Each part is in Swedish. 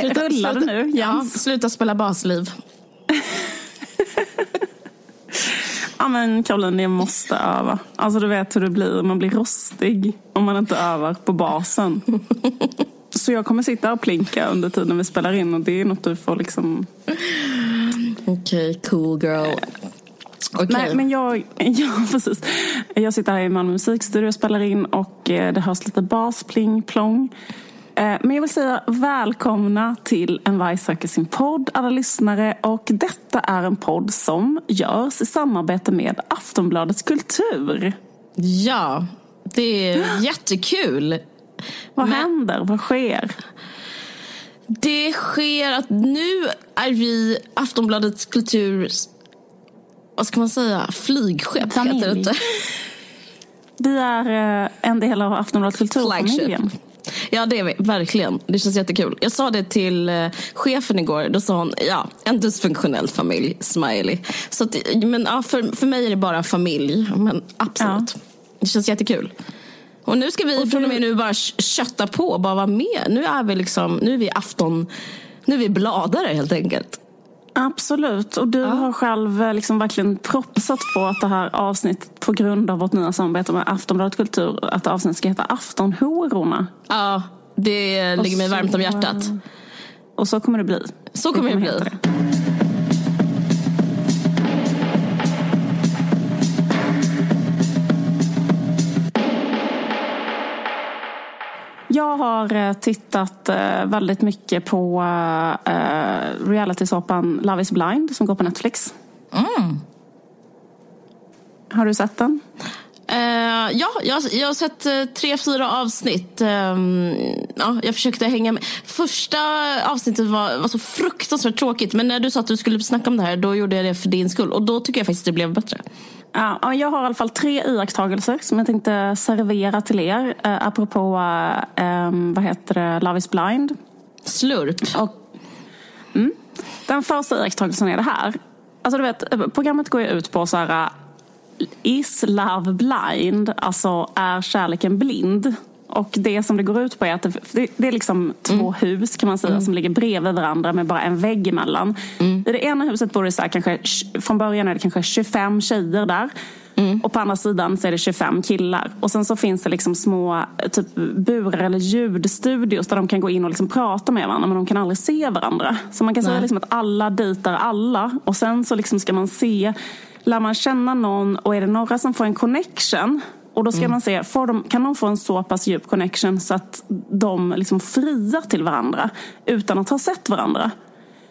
sluta, Rullar det sluta, nu, ja, Jens? sluta spela basliv. Ja men Caroline, jag måste öva. Alltså du vet hur det blir, man blir rostig om man inte övar på basen. Så jag kommer sitta och plinka under tiden vi spelar in och det är något du får liksom... Okej, okay, cool girl. Okay. Nej men jag, ja precis. Jag sitter här i Malmö musikstudio och spelar in och eh, det hörs lite bas, pling, plong. Eh, men jag vill säga välkomna till En varg söker sin podd, alla lyssnare. Och detta är en podd som görs i samarbete med Aftonbladets Kultur. Ja, det är jättekul. Vad Men... händer? Vad sker? Det sker att nu är vi Aftonbladets Kultur vad ska man säga, flygskepp Familj. heter det inte. Vi är eh, en del av Aftonbladet Kulturfamiljen. Ja det är vi, verkligen. Det känns jättekul. Jag sa det till eh, chefen igår. Då sa hon, ja, en dysfunktionell familj, smiley. Så att, men ja, för, för mig är det bara familj. Men absolut. Ja. Det känns jättekul. Och nu ska vi och från och med nu bara kötta på och bara vara med. Nu är vi liksom, nu är vi afton, nu är vi bladare helt enkelt. Absolut, och du ja. har själv eh, liksom verkligen propsat på att det här avsnittet på grund av vårt nya samarbete med Aftonbladet Kultur, att avsnittet ska heta Aftonhororna. Ja, det ligger mig varmt om hjärtat. Och så kommer det bli. Så kommer det, kommer det bli. Jag har eh, tittat eh, väldigt mycket på uh, realitysåpan Love is blind som går på Netflix. Mm. Har du sett den? Uh, ja, jag, jag har sett uh, tre, fyra avsnitt. Um, ja, jag försökte hänga med. Första avsnittet var, var så fruktansvärt tråkigt. Men när du sa att du skulle snacka om det här, då gjorde jag det för din skull. Och då tycker jag faktiskt det blev bättre. Ja, jag har i alla fall tre iakttagelser som jag tänkte servera till er. Eh, apropå eh, vad heter det, Love is blind. Slurp. Och, mm, den första iakttagelsen är det här. Alltså du vet, programmet går ju ut på så här Is love blind? Alltså är kärleken blind? Och det som det går ut på är att det, det är liksom två mm. hus kan man säga mm. som ligger bredvid varandra med bara en vägg emellan. Mm. I det ena huset bor det så här, kanske, från början är det kanske 25 tjejer där. Mm. Och på andra sidan så är det 25 killar. Och sen så finns det liksom små typ burar eller ljudstudios där de kan gå in och liksom prata med varandra men de kan aldrig se varandra. Så man kan Nej. säga liksom att alla dejtar alla och sen så liksom ska man se lär man känna någon och är det några som får en connection och då ska mm. man se, de, kan de få en så pass djup connection så att de liksom friar till varandra utan att ha sett varandra.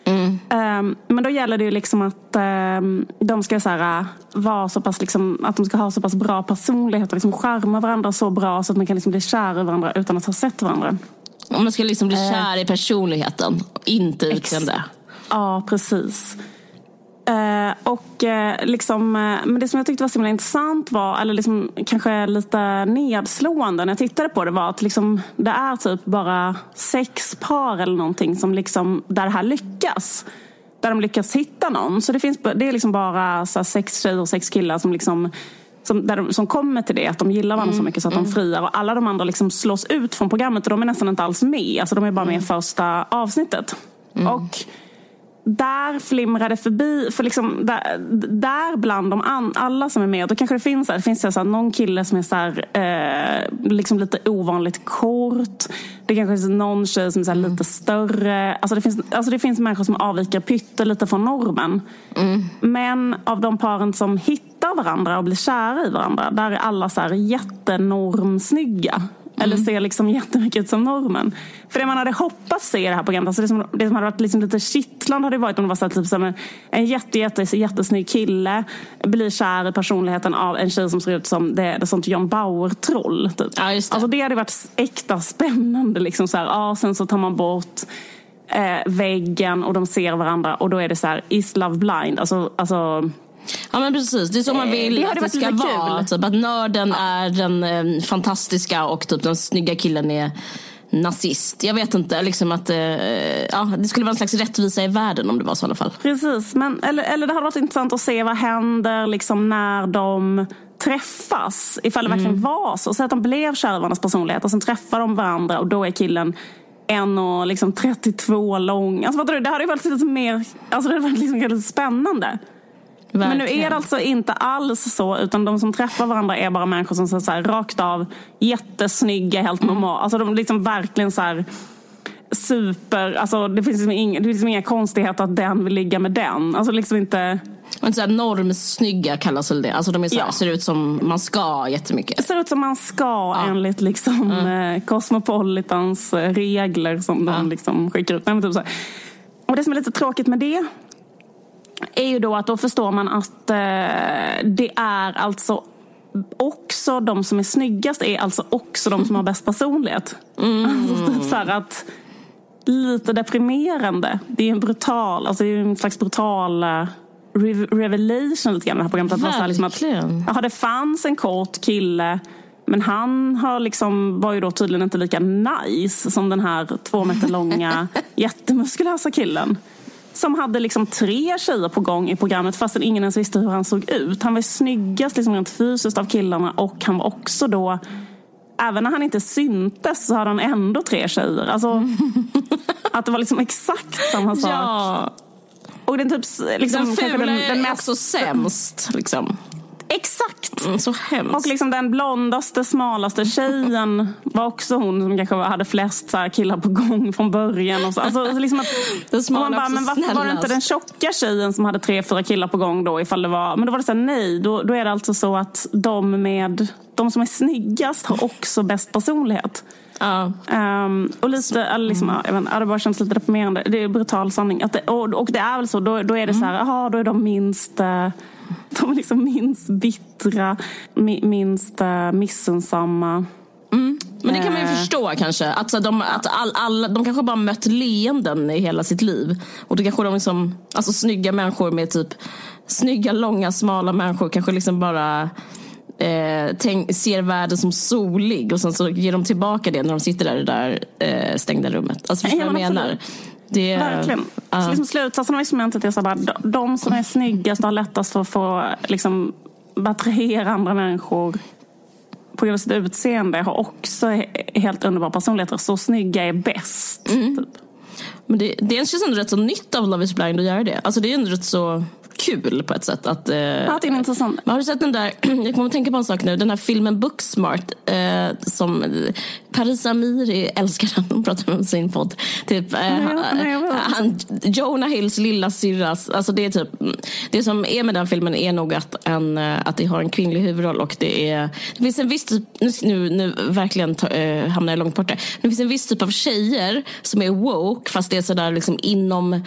Mm. Um, men då gäller det ju liksom att um, de ska så här, vara så pass liksom, att de ska ha så pass bra personlighet och liksom charma varandra så bra så att man kan liksom bli kär i varandra utan att ha sett varandra. Och man ska liksom bli uh, kär i personligheten, inte utseende. Ja, precis. Eh, och eh, liksom, eh, men det som jag tyckte var så himla intressant var, eller liksom, kanske lite nedslående när jag tittade på det var att liksom, det är typ bara sex par eller någonting som liksom, där det här lyckas. Där de lyckas hitta någon. Så det, finns, det är liksom bara så sex tjejer och sex killar som liksom som, de, som kommer till det, att de gillar varandra mm, så mycket så att mm. de friar. Och alla de andra liksom slås ut från programmet och de är nästan inte alls med. Alltså de är bara med i mm. första avsnittet. Mm. Och där flimrar det förbi, för liksom där, där bland de an, alla som är med, då kanske det finns, det finns så här, någon kille som är så här, eh, liksom lite ovanligt kort. Det kanske är någon tjej som är så mm. lite större. Alltså det, finns, alltså det finns människor som avviker pyttelite från normen. Mm. Men av de paren som hittar varandra och blir kära i varandra, där är alla så här jättenormsnygga. Eller mm. ser liksom jättemycket ut som normen. För det man hade hoppats se i det här programmet, alltså det, som, det som hade varit liksom lite kittlande hade varit om det var så här, typ som en, en jätte, jätte, jättesnygg kille blir kär i personligheten av en tjej som ser ut som det, det sånt John Bauer-troll. Typ. Ja, det. Alltså det hade varit äkta spännande. Liksom så här, ja, sen så tar man bort eh, väggen och de ser varandra och då är det så här, is love blind? Alltså, alltså Ja men precis, det är så man vill det att det ska vara. Typ, att nörden ja. är den eh, fantastiska och typ den snygga killen är nazist. Jag vet inte, liksom att eh, ja, det skulle vara en slags rättvisa i världen om det var så i alla fall. Precis, men, eller, eller det hade varit intressant att se vad händer liksom, när de träffas. Ifall det verkligen mm. var så. Säg att de blev kära i varandras personlighet och sen träffar de varandra och då är killen 1,32 liksom lång. Alltså, vad du, det hade ju varit lite mer, alltså det hade varit liksom spännande. Verkligen. Men nu är det alltså inte alls så, utan de som träffar varandra är bara människor som är så här, rakt av jättesnygga, helt mm. normala. Alltså de liksom verkligen så här, super, alltså det finns, liksom inga, det finns liksom inga konstigheter att den vill ligga med den. Alltså liksom inte... Men så här normsnygga kallas väl det. Alltså de är så här, ja. ser ut som man ska jättemycket. Ser ut som man ska ja. enligt liksom mm. Cosmopolitans eh, regler som ja. de liksom skickar ut. Nej, typ så här. Och det som är lite tråkigt med det är ju då att då förstår man att eh, det är alltså också de som är snyggast är alltså också de som har bäst personlighet. Mm. Alltså typ så att lite deprimerande. Det är en brutal, alltså det är en slags brutal uh, revelation lite grann det här programmet. Att Verkligen. liksom att, aha, det fanns en kort kille men han har liksom, var ju då tydligen inte lika nice som den här två meter långa jättemuskulösa killen. Som hade liksom tre tjejer på gång i programmet fastän ingen ens visste hur han såg ut. Han var snyggast liksom rent fysiskt av killarna och han var också då Även när han inte syntes så hade han ändå tre tjejer. Alltså, att det var liksom exakt samma sak. Ja. Och den, typ, liksom, den fula den, den är också sämst. Liksom. Exakt! Mm, så hemskt. Och liksom den blondaste, smalaste tjejen var också hon som kanske hade flest så killar på gång från början. Och så. Alltså, liksom att, den man bara, men varför var det inte den tjocka tjejen som hade tre, fyra killar på gång då? Ifall det var, men då var det så här, nej, då, då är det alltså så att de, med, de som är snyggast har också bäst personlighet. Ja. Um, och lite, liksom, mm. jag vet, det bara känns lite deprimerande. Det är brutal sanning. Det, och, och det är väl så, då, då är det mm. så här, aha, då är de minst uh, de är liksom minst bittra, minst missunnsamma. Mm. Men det kan man ju eh. förstå kanske. Att, så, de, att all, all, de kanske bara mött leenden i hela sitt liv. Och då kanske de liksom, alltså snygga människor med typ snygga, långa, smala människor kanske liksom bara eh, tänk, ser världen som solig och sen så ger de tillbaka det när de sitter där i det där eh, stängda rummet. Alltså förstår du vad jag menar? Det, Verkligen. Uh. Så liksom slutsatsen av experimentet är så bara, de som är snyggast och har lättast att få liksom, attrahera andra människor på grund av sitt utseende har också helt underbara personligheter. Så snygga är bäst. Mm. Typ. Men det, det känns ändå rätt så nytt av Love is blind att göra det. Alltså det är ändå rätt så kul på ett sätt. Att, eh, ja, det är intressant. Har du sett den där, jag kommer att tänka på en sak nu, den här filmen Booksmart eh, som Paris Amiri älskar den, hon pratar om sin podd. Typ, eh, han, Jonah Hills lilla syrras, alltså det är typ, det som är med den filmen är nog att, en, eh, att det har en kvinnlig huvudroll och det är, det finns en viss typ, nu, nu verkligen ta, eh, hamnar jag långt borta, det finns en viss typ av tjejer som är woke fast det är sådär liksom inom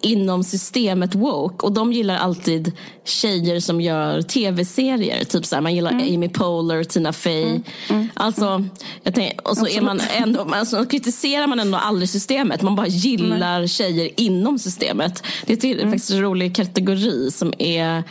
inom systemet woke. Och de gillar alltid tjejer som gör tv-serier. Typ så här, man gillar mm. Amy Poehler, Tina Fey. Mm. Mm. Alltså, jag tänk, och så är man ändå, alltså, kritiserar man ändå aldrig systemet. Man bara gillar tjejer inom systemet. Det är mm. faktiskt en rolig kategori som är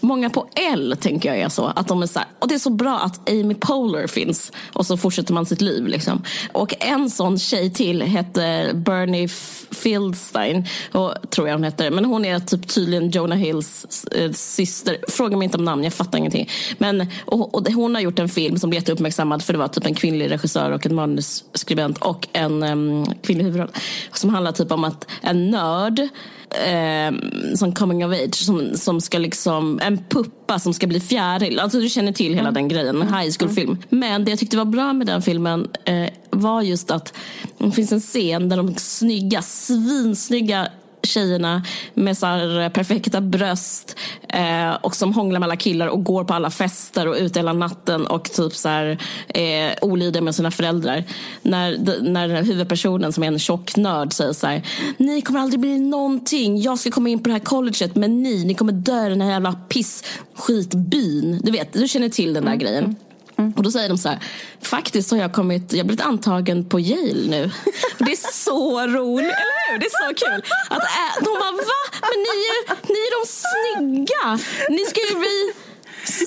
Många på L tänker jag är så. Att de är så här, och det är så bra att Amy Poehler finns. Och så fortsätter man sitt liv. Liksom. Och en sån tjej till heter Bernie Fieldstein. Och, tror jag hon heter. Men hon är typ tydligen Jonah Hills eh, syster. Fråga mig inte om namn, jag fattar ingenting. Men, och, och hon har gjort en film som blev jätteuppmärksammad. För det var typ en kvinnlig regissör och en manusskribent. Och en um, kvinnlig huvudroll. Som handlar typ om att en nörd eh, som coming of age som, som ska liksom, en puppa som ska bli fjäril. Alltså du känner till hela mm. den grejen, en high school film. Men det jag tyckte var bra med den filmen eh, var just att det finns en scen där de snygga, svinsnygga tjejerna med så eh, perfekta bröst eh, och som hånglar med alla killar och går på alla fester och ute hela natten och typ så här, eh, olydiga med sina föräldrar. När, när huvudpersonen som är en tjock nörd säger så här, ni kommer aldrig bli någonting, jag ska komma in på det här colleget men ni, ni kommer dö i den här jävla piss skitbyn. Du vet, du känner till den där mm. grejen. Mm. Och då säger de så här, faktiskt har jag kommit, jag blivit antagen på Yale nu. Och det är så roligt, eller hur? Det är så kul. Att, äh, de bara, va? Men ni är, ni är de snygga. Ni ska ju bli...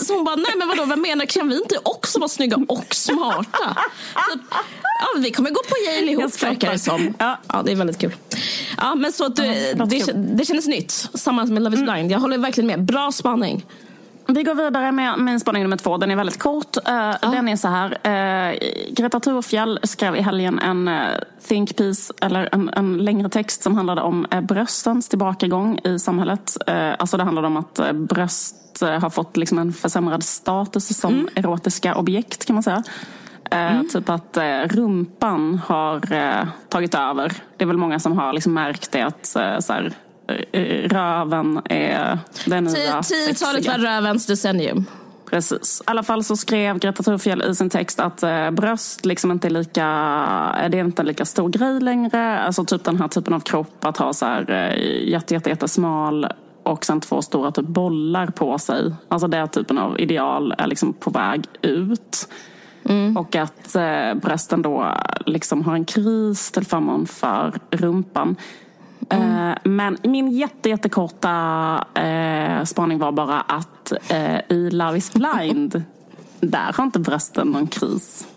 Så hon bara, nej men vadå, vad menar Kan vi inte också vara snygga och smarta? Typ, ja, vi kommer gå på Yale ihop verkar det som. Ja. ja, det är väldigt kul. Ja, men så att du, det, det kändes nytt, samma med Love is blind. Jag håller verkligen med. Bra spaning. Vi går vidare med min spaning nummer två. Den är väldigt kort. Uh, ja. Den är så här. Uh, Greta Thurfjell skrev i helgen en uh, think piece, eller en, en, längre text som handlade om bröstens tillbakagång i samhället. alltså det handlade om att bröst har fått liksom en försämrad status som mm. erotiska objekt kan man säga. Mm. Typ att rumpan har tagit över. Det är väl många som har liksom märkt det att så här, röven är den nya Tiotalet var rövens decennium. Precis. I alla fall så skrev Greta Thurfjell i sin text att eh, bröst liksom inte är lika, det är inte en lika stor grej längre. Alltså typ den här typen av kropp att ha så här eh, jätte, jätte, jättesmal och sen två stora typ bollar på sig. Alltså den typen av ideal är liksom på väg ut. Mm. Och att eh, brösten då liksom har en kris till förmån för rumpan. Mm. Men min jätte, jättekorta eh, spaning var bara att eh, i Love is blind, där har inte brösten någon kris.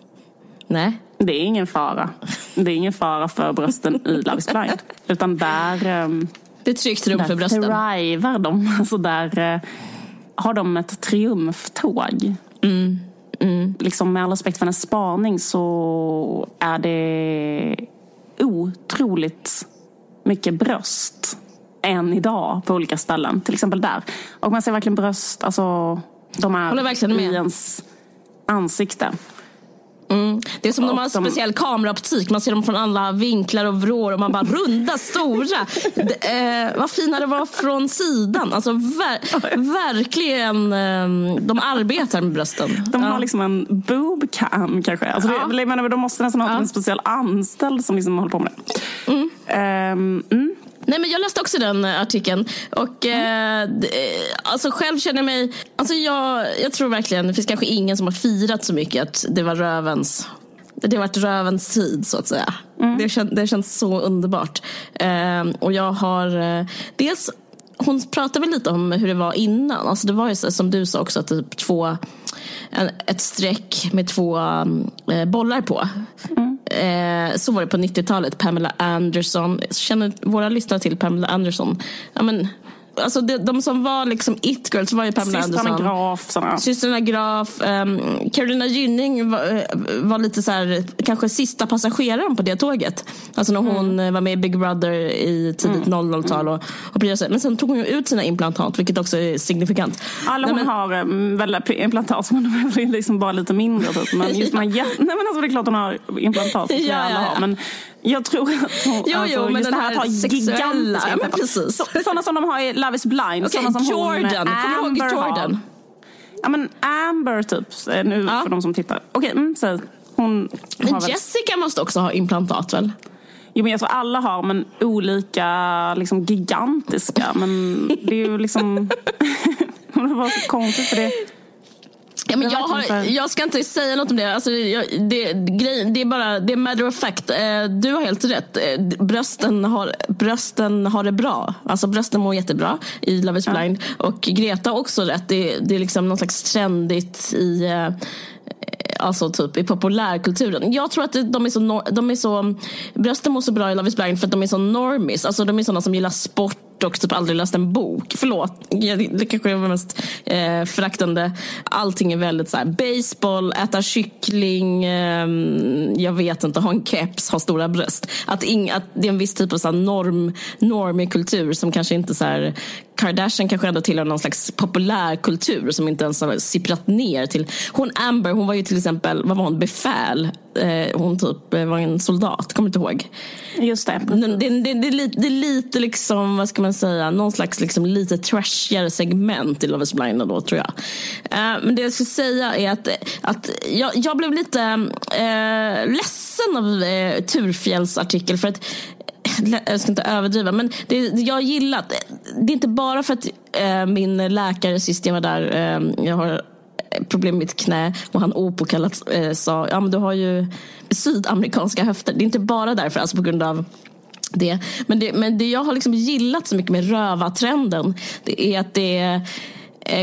Nej. Det är ingen fara. Det är ingen fara för brösten i Love is blind. Utan där... Um, det är tryggt rum för brösten. Där thrivar de. Alltså där har de ett triumftåg. Mm. Mm. Liksom med all respekt för hennes spaning så är det otroligt mycket bröst än idag på olika ställen. Till exempel där. Och man ser verkligen bröst, alltså de är i ens ansikte. Mm. Det är som och de har en speciell kameraoptik. Man ser dem från alla vinklar och vrår och man bara runda, stora. Eh, vad fina det var från sidan. Alltså ver verkligen. Eh, de arbetar med brösten. De har ja. liksom en boobcam kanske. Alltså ja. det, men de måste nästan ha ja. en speciell anställd som liksom håller på med det. Mm. Um, mm. Nej, men jag läste också den artikeln. Och mm. eh, alltså själv känner jag mig... Alltså jag, jag tror verkligen, det finns kanske ingen som har firat så mycket att det var rövens det har varit rövens tid så att säga. Mm. Det, kän, det känns så underbart. Eh, och jag har eh, dels hon pratade väl lite om hur det var innan. Alltså det var ju så, som du sa också, typ två, en, ett streck med två eh, bollar på. Mm. Eh, så var det på 90-talet. Pamela Anderson. Känner våra lyssnare till Pamela Anderson? Ja, men, alltså de, de som var liksom it-girls var ju Pamela Systrarna Anderson. Graf. Systrarna Graf. Um, Carolina Gynning var, eh, var, lite så här, kanske sista passageraren på det tåget. Alltså när hon mm. var med i Big Brother i tidigt mm. 00-tal. Och, och Men sen tog hon ut sina implantat, vilket också är signifikant. Alla hon men, har um, väl implantat, men de är liksom bara lite mindre. Typ. Men just ja. man, nej, men alltså, det är klart hon har implantat. Ja, ja, ja. Men, jag tror att hon, jo, alltså, jo, men just det här att ha gigantiska ja, precis. Så, Sådana som de har i Love is blind. Okay, som Jordan, kommer du ihåg Jordan? Ja men Amber typ, nu ja. för de som tittar. Okej, okay, mm, så hon Men Jessica väl... måste också ha implantat väl? Jo men jag tror alla har men olika liksom gigantiska. Men det är ju liksom... det var så konstigt för det. Ja, men jag, har, jag ska inte säga något om det. Alltså, jag, det, grej, det är bara det är matter of fact. Eh, du har helt rätt. Eh, brösten har, brösten har det bra. Alltså brösten mår jättebra i Love is blind. Ja. Och Greta har också rätt. Det, det är liksom något slags trendigt i eh, alltså typ i populärkulturen. Jag tror att de är så, de är så brösten mår så bra i Love is blind för att de är så normis. Alltså de är sådana som gillar sport och typ aldrig läst en bok. Förlåt, det kanske är mest eh, föraktande. Allting är väldigt så här, baseball, äta kyckling, eh, jag vet inte, ha en keps, ha stora bröst. Att, ing, att det är en viss typ av så här, norm, normig kultur som kanske inte så här, Kardashian kanske ändå tillhör någon slags populärkultur som inte ens har sipprat ner till. Hon Amber, hon var ju till exempel, vad var hon, befäl. Eh, hon typ eh, var en soldat, kommer inte ihåg? Just det. Det, det, det, det, är lite, det är lite liksom, vad ska man säga, någon slags liksom lite trashigare segment i Love is blind då tror jag. Eh, men det jag ska säga är att, att jag, jag blev lite eh, ledsen av eh, Turfjälls artikel för att jag ska inte överdriva, men det, jag gillar det är inte bara för att eh, min läkare sist jag var där, eh, jag har eh, problem med mitt knä och han opåkallat eh, sa, ja men du har ju sydamerikanska höfter. Det är inte bara därför, alltså på grund av det. Men det, men det jag har liksom gillat så mycket med rövartrenden, det är att det är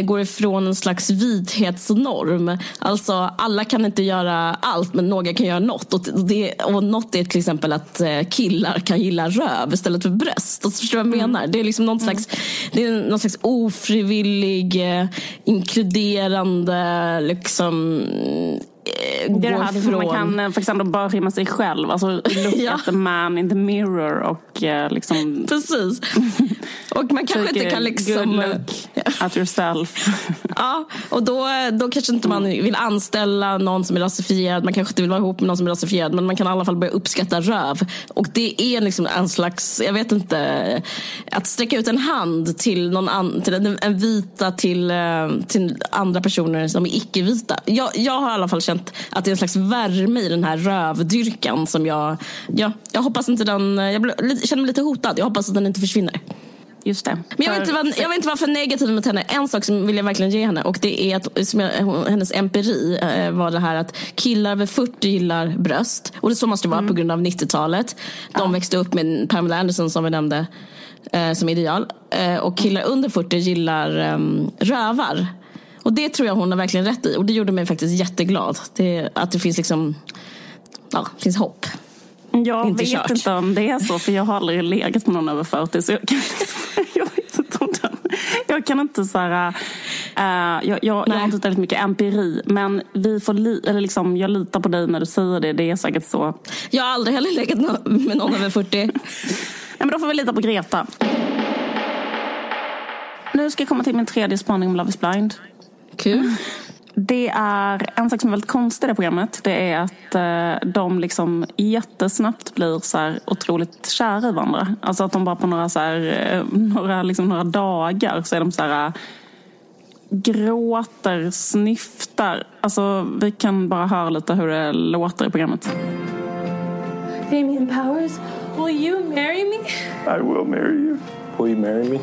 går ifrån en slags vithetsnorm. Alltså alla kan inte göra allt men några kan göra något. Och, det, och något är till exempel att eh, killar kan gilla röv istället för bröst. Alltså, förstår du vad jag menar? Det är liksom någon slags, det är någon slags ofrivillig, eh, inkluderande liksom det är det här från... man kan faktiskt ändå börja med sig själv. Alltså look ja. at the man in the mirror och eh, liksom... Precis. Och man kanske inte kan liksom... Good look at yourself. ja, och då, då kanske inte man vill anställa någon som är rasifierad. Man kanske inte vill vara ihop med någon som är rasifierad. Men man kan i alla fall börja uppskatta röv. Och det är liksom en slags, jag vet inte, att sträcka ut en hand till, någon an, till en, en vita till, eh, till andra personer som är icke-vita. Jag, jag har i alla fall känt att det är en slags värme i den här rövdyrkan som jag, ja, jag hoppas inte den, jag känner mig lite hotad. Jag hoppas att den inte försvinner. Just det. Men jag vill, inte vara, jag vill inte vara för negativ mot henne. En sak som vill jag verkligen ge henne och det är att som jag, hennes empiri eh, var det här att killar över 40 gillar bröst. Och det så måste det vara mm. på grund av 90-talet. De ja. växte upp med Pamela Anderson som vi nämnde eh, som ideal. Eh, och killar under 40 gillar um, rövar. Och det tror jag hon har verkligen rätt i. Och det gjorde mig faktiskt jätteglad. Det, att det finns liksom, ja, finns hopp. Jag inte vet kört. inte om det är så, för jag har aldrig legat med någon över 40. Så jag kan, jag vet inte om den. Jag kan inte så här, uh, jag, jag, jag, har inte väldigt mycket empiri. Men vi får li, eller liksom, jag litar på dig när du säger det. Det är säkert så. Jag har aldrig heller legat med någon över 40. Nej, men då får vi lita på Greta. Nu ska jag komma till min tredje spaning om Love is blind. Kul. Det är en sak som är väldigt konstig i det programmet. Det är att eh, de liksom jättesnabbt blir så här otroligt kära i varandra. Alltså att de bara på några, så här, eh, några, liksom några dagar så är de så här eh, gråter, snyftar. Alltså vi kan bara höra lite hur det låter i programmet. Damien Powers, will you marry me? I will marry you. Will you marry me?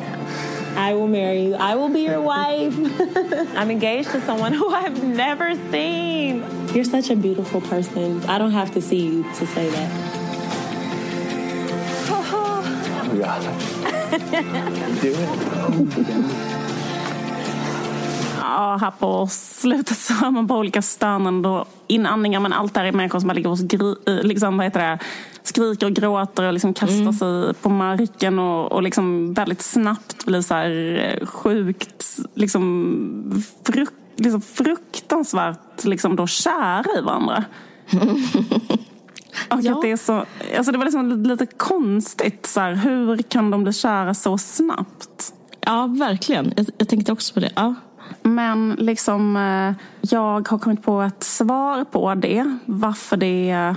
I will marry you. I will be your wife. I'm engaged to someone who I've never seen. You're such a beautiful person. I don't have to see you to say that. Oh, yeah. Do it. Ja, här på slutet så har man på olika störnen och inandningar men allt där är människor som bara ligger och eh, skri, liksom, vad heter det, skriker och gråter och liksom kastar mm. sig på marken och, och liksom väldigt snabbt blir så här eh, sjukt liksom, fruk, liksom fruktansvärt liksom då kära i varandra. Och ja. att det, är så, alltså det var liksom lite konstigt. Så här, hur kan de bli kära så snabbt? Ja, verkligen. Jag, jag tänkte också på det. Ja. Men liksom, eh, jag har kommit på ett svar på det. Varför, det,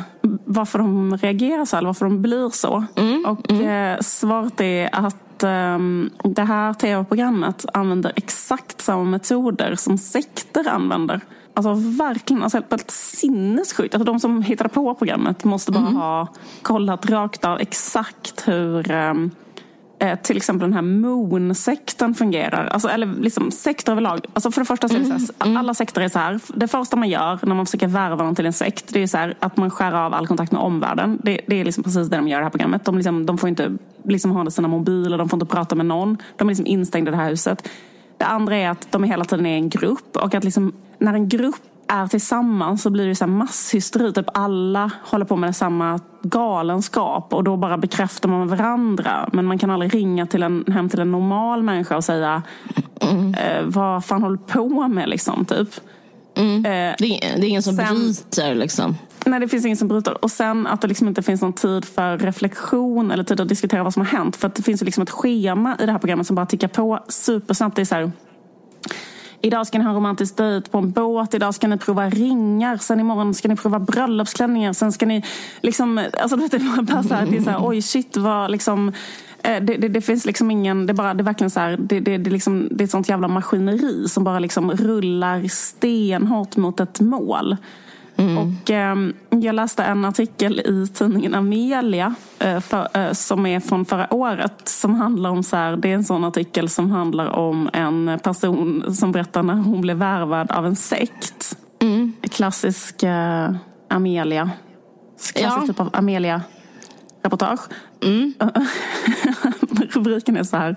varför de reagerar så, eller varför de blir så. Mm, och mm. Eh, svaret är att um, det här tv-programmet använder exakt samma metoder som sekter använder. Alltså verkligen, alltså helt sinnessjukt. Alltså de som hittade på programmet måste bara mm. ha kollat rakt av exakt hur um, eh, till exempel den här Moon-sekten fungerar. Alltså, eller liksom sekter överlag. Alltså för det första så är det så här, mm, mm. alla sekter är så här. Det första man gör när man försöker värva någon till en sekt. Det är så här, att man skär av all kontakt med omvärlden. Det, det är liksom precis det de gör i det här programmet. De, liksom, de får inte liksom ha sina mobiler, de får inte prata med någon. De är liksom instängda i det här huset. Det andra är att de hela tiden är en grupp och att liksom, när en grupp är tillsammans så blir det så här masshysteri. Typ alla håller på med samma galenskap och då bara bekräftar man varandra. Men man kan aldrig ringa till en, hem till en normal människa och säga mm. eh, vad fan håller du på med liksom, typ. Mm. Eh, det, är, det, är, ingen som sen, bryter liksom. Nej, det finns ingen som bryter. Och sen att det liksom inte finns någon tid för reflektion eller tid att diskutera vad som har hänt. För att det finns liksom ett schema i det här programmet som bara tickar på supersnabbt. Det är så här, Idag ska ni ha en romantisk dejt på en båt. Idag ska ni prova ringar. Sen imorgon ska ni prova bröllopsklänningar. Sen ska ni liksom... Alltså det är bara så här, det är så här, oj shit vad liksom... Eh, det, det, det, finns liksom ingen, det är, bara, det är verkligen så här, det, det, det, liksom, det är ett sånt jävla maskineri som bara liksom rullar stenhårt mot ett mål. Mm. Och eh, jag läste en artikel i tidningen Amelia eh, för, eh, som är från förra året som handlar om så här, det är en sån artikel som handlar om en person som berättar när hon blev värvad av en sekt. Mm. Klassisk eh, Amelia. Klassisk ja. typ av Amelia reportage. Mm. rubriken är så här.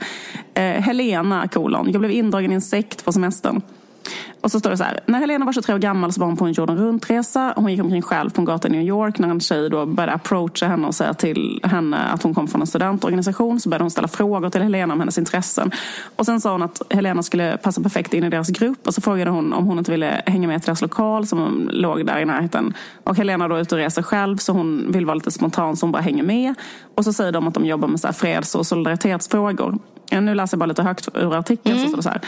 Eh, Helena, kolon. Jag blev indragen i en sekt på semestern. Och så står det så här. När Helena var 23 år gammal så var hon på en jorden runt-resa. Hon gick omkring själv på en gata i New York. När en tjej då började approacha henne och säga till henne att hon kom från en studentorganisation så började hon ställa frågor till Helena om hennes intressen. Och sen sa hon att Helena skulle passa perfekt in i deras grupp. Och så frågade hon om hon inte ville hänga med till deras lokal som låg där i närheten. Och Helena då är ute och reser själv så hon vill vara lite spontan så hon bara hänger med. Och så säger de att de jobbar med så freds och solidaritetsfrågor. Nu läser jag bara lite högt ur artikeln. Så står det så här.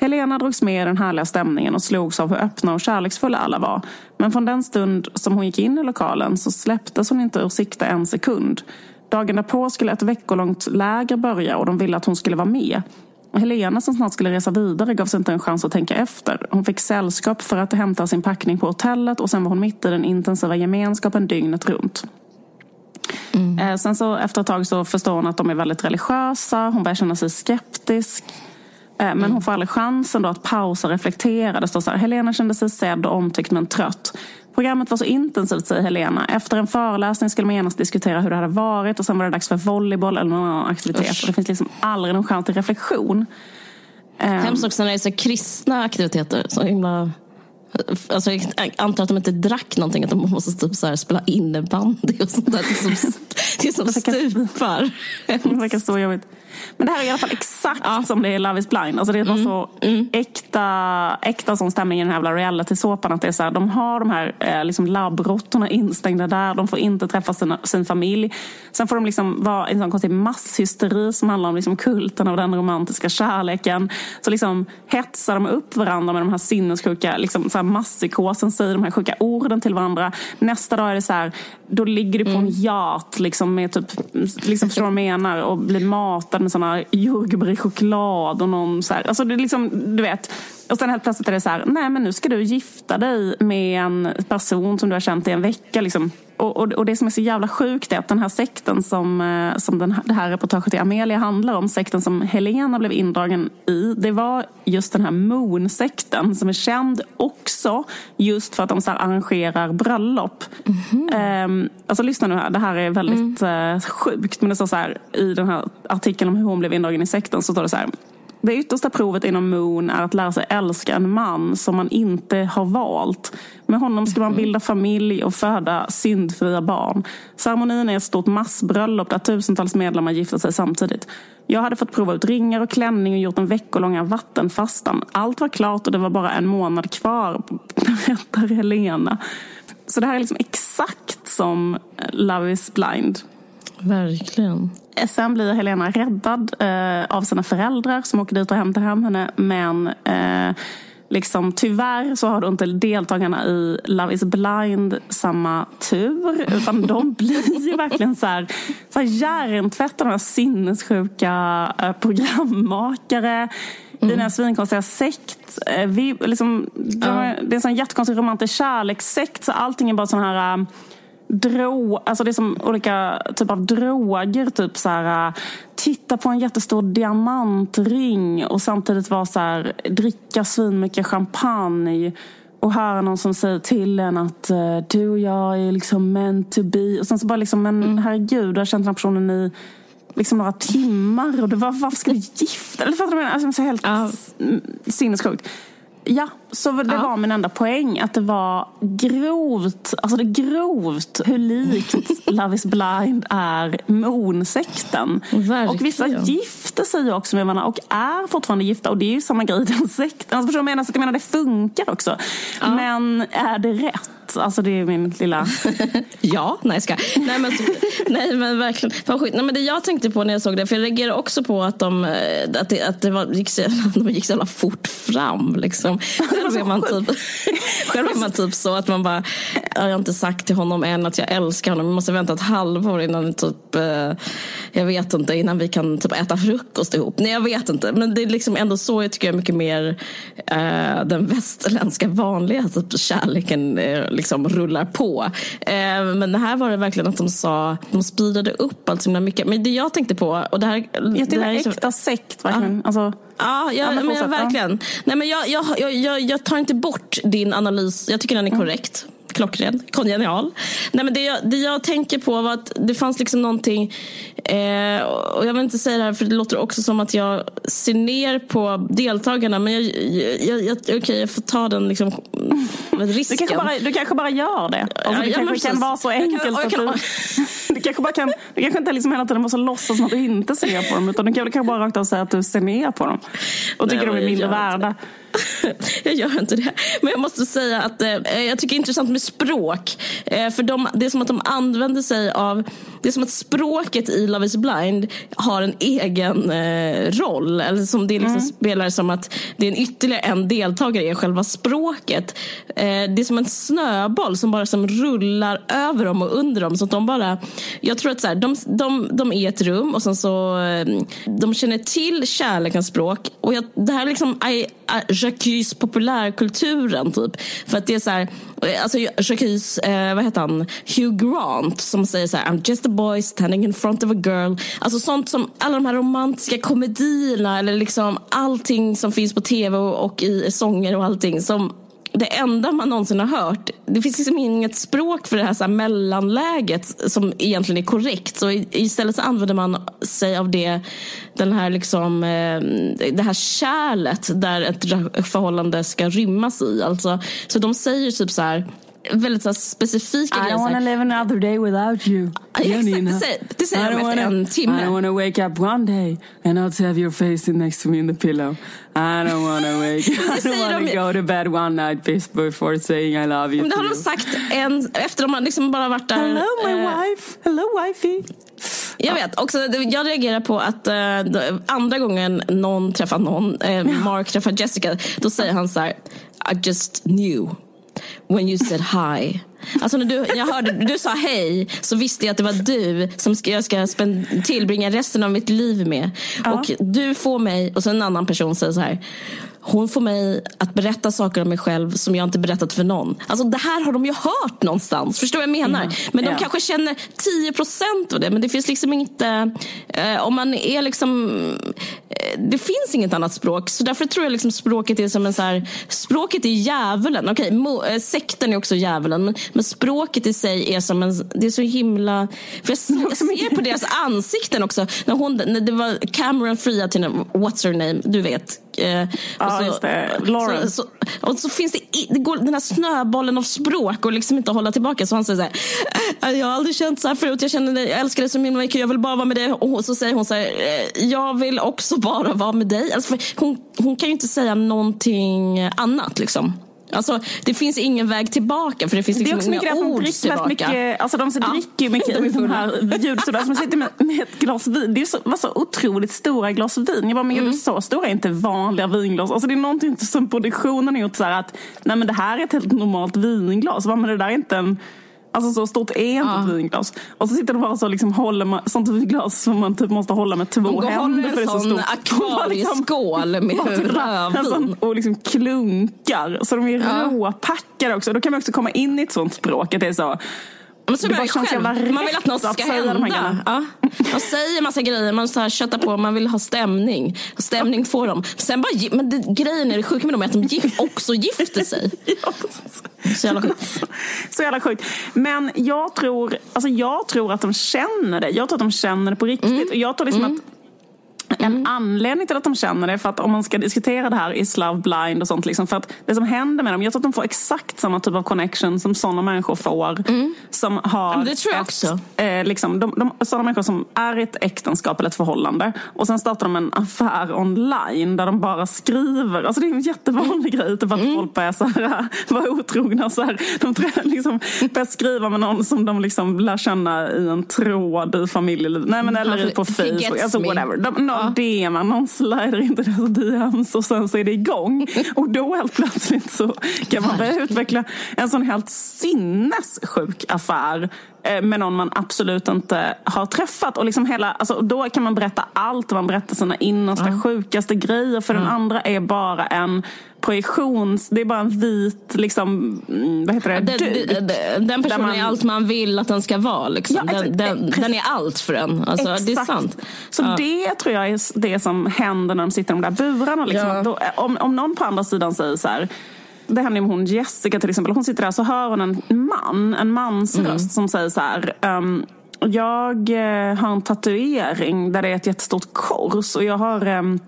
Helena drogs med i den härliga stämningen och slogs av hur öppna och kärleksfulla alla var. Men från den stund som hon gick in i lokalen så släpptes hon inte ur sikte en sekund. Dagen därpå skulle ett veckolångt läger börja och de ville att hon skulle vara med. Helena som snart skulle resa vidare gavs inte en chans att tänka efter. Hon fick sällskap för att hämta sin packning på hotellet och sen var hon mitt i den intensiva gemenskapen dygnet runt. Mm. Sen så efter ett tag så förstår hon att de är väldigt religiösa. Hon börjar känna sig skeptisk. Men mm. hon får aldrig chansen då att pausa och reflektera. Det står så här, Helena kände sig sedd och omtyckt men trött. Programmet var så intensivt, säger Helena. Efter en föreläsning skulle man genast diskutera hur det hade varit och sen var det dags för volleyboll eller någon annan aktivitet. Och det finns liksom aldrig någon chans till reflektion. Hemskt också när det är så kristna aktiviteter. Så himla... Alltså, jag antar att de inte drack någonting, att de måste typ så här spela innebandy och sånt där. Det är som, det är som stupar. Det verkar så jobbigt. Men det här är i alla fall exakt ja. som det är Love is blind. Alltså det var mm. så mm. äkta, äkta sån stämning i den här jävla reality-såpan. Att det är så här, de har de här eh, liksom labbråttorna instängda där. De får inte träffa sina, sin familj. Sen får de liksom vara i en sån konstig masshysteri som handlar om liksom kulten av den romantiska kärleken. Så liksom hetsar de upp varandra med de här sinnessjuka, liksom så här masspsykosen, säger de här sjuka orden till varandra. Nästa dag är det så här, då ligger du på mm. en yacht liksom med typ, liksom förstår vad jag menar? Och blir matad med såna jordgubbar i choklad och någon så här, alltså det är liksom, du vet. Och sen helt plötsligt är det så här, nej men nu ska du gifta dig med en person som du har känt i en vecka liksom och, och, och, det som är så jävla sjukt är att den här sekten som, eh, som den, det här reportaget i Amelia handlar om, sekten som Helena blev indragen i, det var just den här Moon-sekten som är känd också just för att de så arrangerar bröllop. Mm-hmm. Um, alltså lyssna nu här, det här är väldigt mm. uh, sjukt men det står så här i den här artikeln om hur hon blev indragen i sekten så står det så här det yttersta provet inom Moon är att lära sig älska en man som man inte har valt. Med honom ska man bilda familj och föda syndfria barn. Ceremonin är ett stort massbröllop där tusentals medlemmar gifter sig samtidigt. Jag hade fått prova ut ringar och klänning och gjort en veckolånga vattenfastan. Allt var klart och det var bara en månad kvar, berättar Helena. Så det här är liksom exakt som Love is blind. Verkligen. Sen blir Helena räddad eh, av sina föräldrar som åker dit och hämtar hem henne. Men eh, liksom, tyvärr så har då inte deltagarna i Love is blind samma tur. Utan de blir ju verkligen så här, så här hjärntvättade, sinnessjuka eh, programmakare. Mm. I den här svinkonstiga sekt. Eh, vi, liksom, de, Det är en sån jättekonstig romantisk kärlekssekt. Så allting är bara sån här dro, alltså det är som olika typer av droger. Typ så här, äh, titta på en jättestor diamantring och samtidigt vara så här, dricka svinmycket champagne och höra någon som säger till en att uh, du och jag är liksom meant to be. Och sen så bara liksom, men mm. herregud, du har känt den här personen i liksom några timmar och det var, varför ska du gifta dig? Du? Alltså, så helt uh. sinnessjukt. Ja, så det ja. var min enda poäng. Att det var grovt, alltså det grovt hur likt Love is blind är Moon-sekten. Och vissa gifter sig också med varandra och är fortfarande gifta. Och det är ju samma grej i den sekten. Alltså, jag menar, så jag menar, det funkar också. Ja. Men är det rätt? Alltså det är min lilla... ja, nej ska. Nej men, nej men verkligen. Nej, men det jag tänkte på när jag såg det, för jag reagerade också på att de, eh, att det, att det var, gick, så, de gick så jävla fort fram. Liksom. Själv är man typ, själv är man typ så att man bara, jag har inte sagt till honom än att jag älskar honom. Vi måste vänta ett halvår innan typ, eh, jag vet inte, innan vi kan typ äta frukost ihop. Nej jag vet inte. Men det är liksom ändå så jag tycker jag mycket mer uh, den västerländska vanliga typ, kärleken uh, liksom rullar på. Uh, men här var det verkligen att de sa, de speedade upp allt så mycket. Men det jag tänkte på, och det här... Jag det här är äkta sekt verkligen. Uh. Alltså. Ja, jag, ja, men verkligen. Nej, men jag, jag, jag, jag, tar inte bort din analys. Jag tycker den är korrekt. Klockren, kongenial. Nej, men det, jag, det jag tänker på var att det fanns liksom någonting, eh, och jag vill inte säga det här för det låter också som att jag ser ner på deltagarna, men jag, jag, jag, okej, okay, jag får ta den liksom, risken. Du kanske, bara, du kanske bara gör det. Alltså, det kanske kan vara så enkelt att du, du kanske bara kan, du kanske inte liksom hela tiden måste låtsas som att du inte ser på dem, utan du kanske bara rakt av säga att du ser ner på dem och tycker Nej, de är mindre värda. jag gör inte det. Men jag måste säga att eh, jag tycker det är intressant med språk. Eh, för de, det är som att de använder sig av, det är som att språket i Love is blind har en egen eh, roll. Eller som det liksom mm. spelar som att det är en ytterligare en deltagare i själva språket. Eh, det är som en snöboll som bara som rullar över dem och under dem. Så de bara, jag tror att så här, de, de, de är ett rum och sen så eh, de känner till kärlekens språk. Och jag, det här liksom, I, I, Jacques populärkulturen typ. För att det är så här, eh, alltså Jacques, eh, vad heter han, Hugh Grant som säger så här, I'm just a boy standing in front of a girl. Alltså sånt som alla de här romantiska komedierna eller liksom allting som finns på tv och, och i sånger och allting som det enda man någonsin har hört. Det finns liksom inget språk för det här, så här mellanläget som egentligen är korrekt. Så istället så använder man sig av det, den här liksom, eh, det här kärlet där ett förhållande ska rymmas i. Alltså, så de säger typ så här väldigt så specifika I grejer. I don't wanna live another day without you. Ja, exakt, det säger, det säger de efter en timme. I don't wanna wake up one day and not have your face next to me in the pillow. I don't wanna wake I don't wanna de... go to bed one night before saying I love you. Men det har de sagt en, efter de har liksom bara varit där. Hello my uh, wife, hello wifey. Jag vet. Också, jag reagerar på att uh, andra gången någon träffar någon, uh, Mark träffar Jessica, då säger han så här, I just knew when you said hi. Alltså när du, jag hörde, du sa hej så visste jag att det var du som ska, jag ska spend, tillbringa resten av mitt liv med. Ja. Och du får mig, och så en annan person säger så här. Hon får mig att berätta saker om mig själv som jag inte berättat för någon. Alltså det här har de ju hört någonstans. Förstår vad jag menar? Mm. Men de ja. kanske känner 10 procent av det. Men det finns liksom inte... Eh, om man är liksom... Eh, det finns inget annat språk. Så därför tror jag liksom språket är som en så här... Språket är djävulen. Okej, okay, eh, sekten är också djävulen. Men, men, språket i sig är som en... Det är så himla... För jag, jag ser på deras ansikten också. När, hon, när det var Cameron fria till What's her name? Du vet Eh, ja, så. Så, och så finns det, det går, den här snöbollen av språk och liksom inte att hålla tillbaka. Så han säger så här, äh, jag har aldrig känt så här förut, jag, känner, jag älskar dig så himla mycket, jag vill bara vara med dig. Och så säger hon så här, eh, jag vill också bara vara med dig. Alltså, hon, hon kan ju inte säga någonting annat liksom. Alltså, det finns ingen väg tillbaka för det finns liksom det är liksom också inga ord tillbaka. Mycket, alltså de ja. dricker mycket de, de här ljudsoda som sitter med, med, ett glas vin. Det var så otroligt stora glas vin. Jag bara, men mm. så stora är inte vanliga vinglas. Alltså det är någonting som produktionen har gjort så här att nej men det här är ett helt normalt vinglas. Men det där är inte en Alltså så stort är inte ja. ett vinglas. Och så sitter de bara så liksom håller man, sånt vinglas som man typ måste hålla med två de händer. För det är så stort. akvarieskål med rödvin. Och liksom klunkar. Så de är ja. råpackade också. Då kan man också komma in i ett sånt språk. Att det är så men så det bara själv. Man vill att något ska hända. Ja. Man säger massa grejer, man så här köttar på, man vill ha stämning. stämning får de. Sen bara, men det, grejen är det sjuka med dem är att de gif, också gifter sig. Så jävla sjukt. Så jävla sjukt. Men jag tror, alltså jag tror att de känner det. Jag tror att de känner det på riktigt. Mm. Och jag tror liksom mm. att en mm. anledning till att de känner det, för att om man ska diskutera det här i Slav Blind och sånt, liksom, för att det som händer med dem, jag tror att de får exakt samma typ av connection som sådana människor får. Mm. Som har det tror jag ett, också. Eh, liksom, de, de, sådana människor som är i ett äktenskap eller ett förhållande och sen startar de en affär online där de bara skriver. Alltså det är en jättevanlig grej, typ att mm. folk börjar så här, vara otrogna. Så här, de liksom, börjar skriva med någon som de liksom lär känna i en tråd i familjelivet. Nej, men, eller på Facebook. Alltså, whatever. De, no, ja. DMar, någon slider in i deras DMs och sen så är det igång. Och då helt plötsligt så kan man börja utveckla en sån helt sinnessjuk affär med någon man absolut inte har träffat. Och liksom hela, alltså, då kan man berätta allt. Man berättar sina innersta, mm. sjukaste grejer. För mm. den andra är bara en projektions... Det är bara en vit, liksom, mm, vad heter det, den, den, den personen man, är allt man vill att den ska vara. Liksom. Ja, den, den, den, är allt för en. Alltså, det är sant. Så ja. det tror jag är det som händer när de sitter i de där burarna. Liksom. Ja. Då, om, om någon på andra sidan säger så här det händer med hon Jessica till exempel. Hon sitter där så hör hon en man, en mans Mm. röst som säger så här. ehm, jag eh, har en tatuering där det är ett jättestort kors och jag har ehm,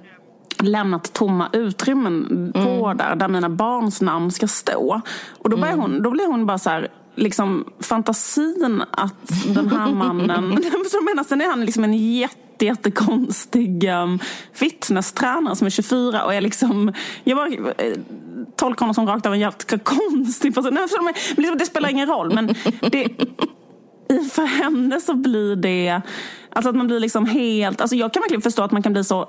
lämnat tomma utrymmen på där, där mina barns namn ska stå. Och då, börjar hon, då blir hon bara så här, liksom fantasin att den här mannen, så menar, sen är han liksom en jätte, jättekonstig um, fitnesstränare som är 24 och är liksom, jag bara eh, tolkar honom som rakt av en jävligt konstig person. Nej, men liksom, det spelar ingen roll men det, i- för henne så blir det, alltså att man blir liksom helt, alltså jag kan verkligen förstå att man kan bli så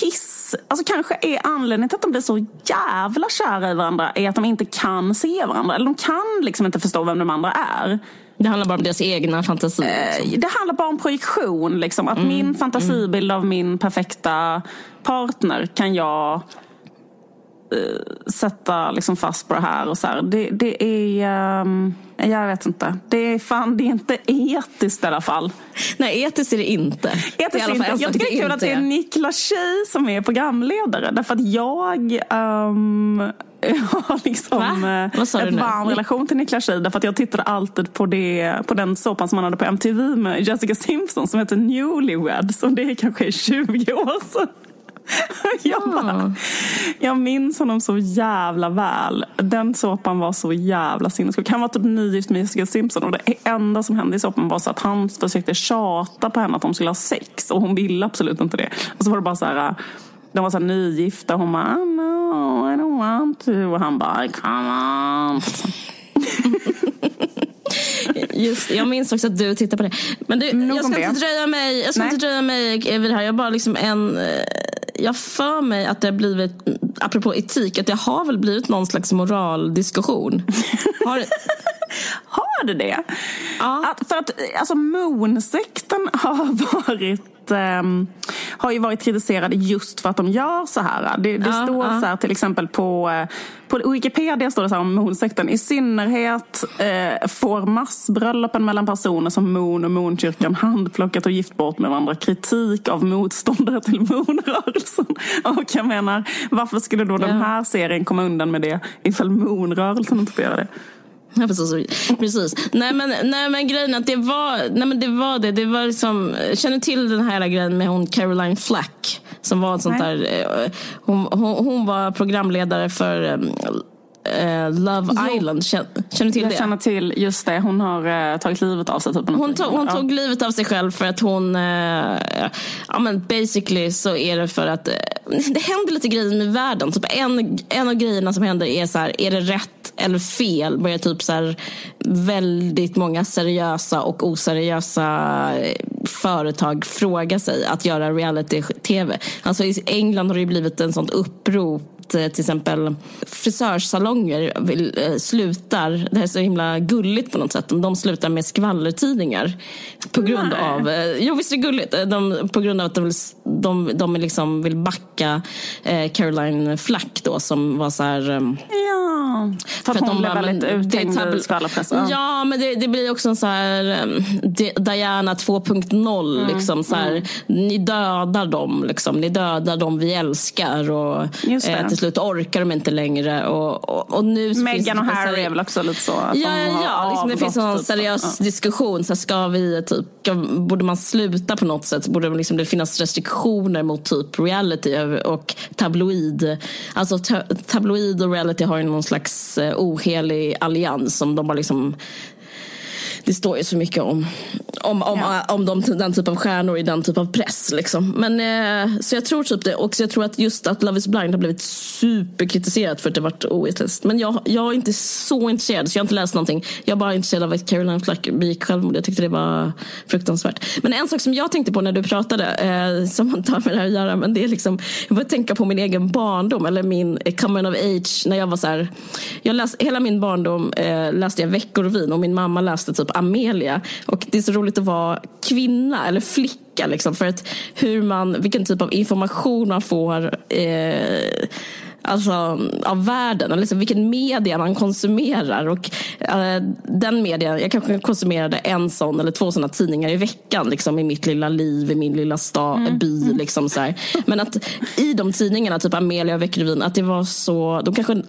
piss, alltså kanske är anledningen till att de blir så jävla kära i varandra är att de inte kan se varandra, eller de kan liksom inte förstå vem de andra är. Det handlar bara om deras egna fantasi. liksom. Det handlar bara om projektion, liksom. att min fantasibild av min perfekta partner kan jag eh, sätta liksom fast på det här. Och så här. Det, det är, ehm, jag vet inte, det är fan det är inte etiskt i alla fall. Nej, etiskt är det inte. Det är Etiskt alla fall inte. Jag tycker det är kul att det är Niklas Tjej som är programledare. Därför att jag ehm, har liksom Va? eh, ett varm relation till Niklas Tjej. Därför att jag tittade alltid på, det, på den såpan som han hade på MTV med Jessica Simpson som heter Newlyweds. Och det är kanske 20 år sedan. Jag, bara, jag minns honom så jävla väl. Den såpan var så jävla sinnessjuk. Han var typ nygift med Jessica Simpson och det enda som hände i såpan var så att han försökte tjata på henne att de skulle ha sex och hon ville absolut inte det. Och så var det bara så här, de var så här nygifta och hon bara oh, no, I don't want to. Och han bara come on. Just jag minns också att du tittade på det. Men du, jag ska, inte dröja mig, jag ska inte dröja mig vid det här. Jag bara liksom en... Jag för mig att det har blivit, apropå etik, att det har väl blivit någon slags moraldiskussion. Har, Har det det? Ja. Att, för att alltså Moon-sekten har varit ehm, har ju varit kritiserade just för att de gör så här. Det, det Ja, står ja. så här till exempel på, eh, på Wikipedia står det så här om Moon-sekten. I synnerhet eh, får massbröllopen mellan personer som Moon och Moonkyrkan handplockat och gift bort med varandra kritik av motståndare till Moon-rörelsen. Och jag menar, varför skulle då den Ja. här serien komma undan med det ifall Moon-rörelsen inte får göra det? Ja, precis. precis. Nej, men, nej men grejen att det var, nej, men det var det. det var liksom, känner till den här grejen med hon Caroline Flack? Som var ett sånt Nej. där, eh, hon, hon, hon var programledare för eh, Love Jo. Island. Känner, du till Jag det? känner till, just det, hon har eh, tagit livet av sig. Typ, Hon tog, hon Ja. tog livet av sig själv för att hon, eh, ja men basically så är det för att det händer lite grejer med världen. Typ en, en av grejerna som händer är så här, är det rätt eller fel? Börjar typ så här, väldigt många seriösa och oseriösa företag fråga sig att göra reality-tv. Alltså i England har det ju blivit en sånt upprop eh, till exempel frisörsalonger vill, eh, slutar, det här är så himla gulligt på något sätt, de slutar med skvallertidningar. På grund Nej. av, eh, jo visst är det gulligt, de, på grund av att de vill, de, de liksom vill backa Caroline Flack då som var så här ehm, Ja, för att, hon blev väldigt uthängd i skvallerpressen. Ja, men det, det blir också en så här Di- Diana 2.0. Mm, Liksom, så här, Ni dödar dem, liksom. ni dödar dem vi älskar. Och, eh, till slut orkar de inte längre. Och, och, och nu Meghan och det- Harry är väl också lite så. Att Ja, ja, har ja. Liksom, det finns en typ. seriös Ja. diskussion. Så här, ska vi, typ, ska, borde man sluta på något sätt? Borde liksom, det finnas restriktioner mot typ reality och tabloid? Alltså ta, tabloid och reality har ju någon slags eh, ohelig allians som de bara liksom det står ju så mycket om, om, om, Ja. om de, den typ av stjärnor i den typ av press. Liksom. Men, eh, så jag tror typ det. Och så jag tror att just att Love is blind har blivit superkritiserat för att det varit oetiskt. Men jag, jag är inte så intresserad, så jag har inte läst någonting. Jag är bara intresserad av att Caroline Flack begick självmord. Jag tyckte det var fruktansvärt. Men en sak som jag tänkte på när du pratade, eh, som inte har med det här att göra, men det är liksom, jag började tänka på min egen barndom, eller min eh, coming of age, när jag var så här, jag läste, hela min barndom eh, läste jag Veckorevyn och min mamma läste typ Amelia. Och det är så roligt att vara kvinna eller flicka liksom, för att hur man, vilken typ av information man får eh, Alltså av världen, eller liksom vilken media man konsumerar. Och eh, den media, jag kanske konsumerade en sån eller två såna tidningar i veckan liksom, i mitt lilla liv, i min lilla sta, by. Liksom, så här. Men att i de tidningarna, typ Amelia och Veckorevyn, att det var så, de kanske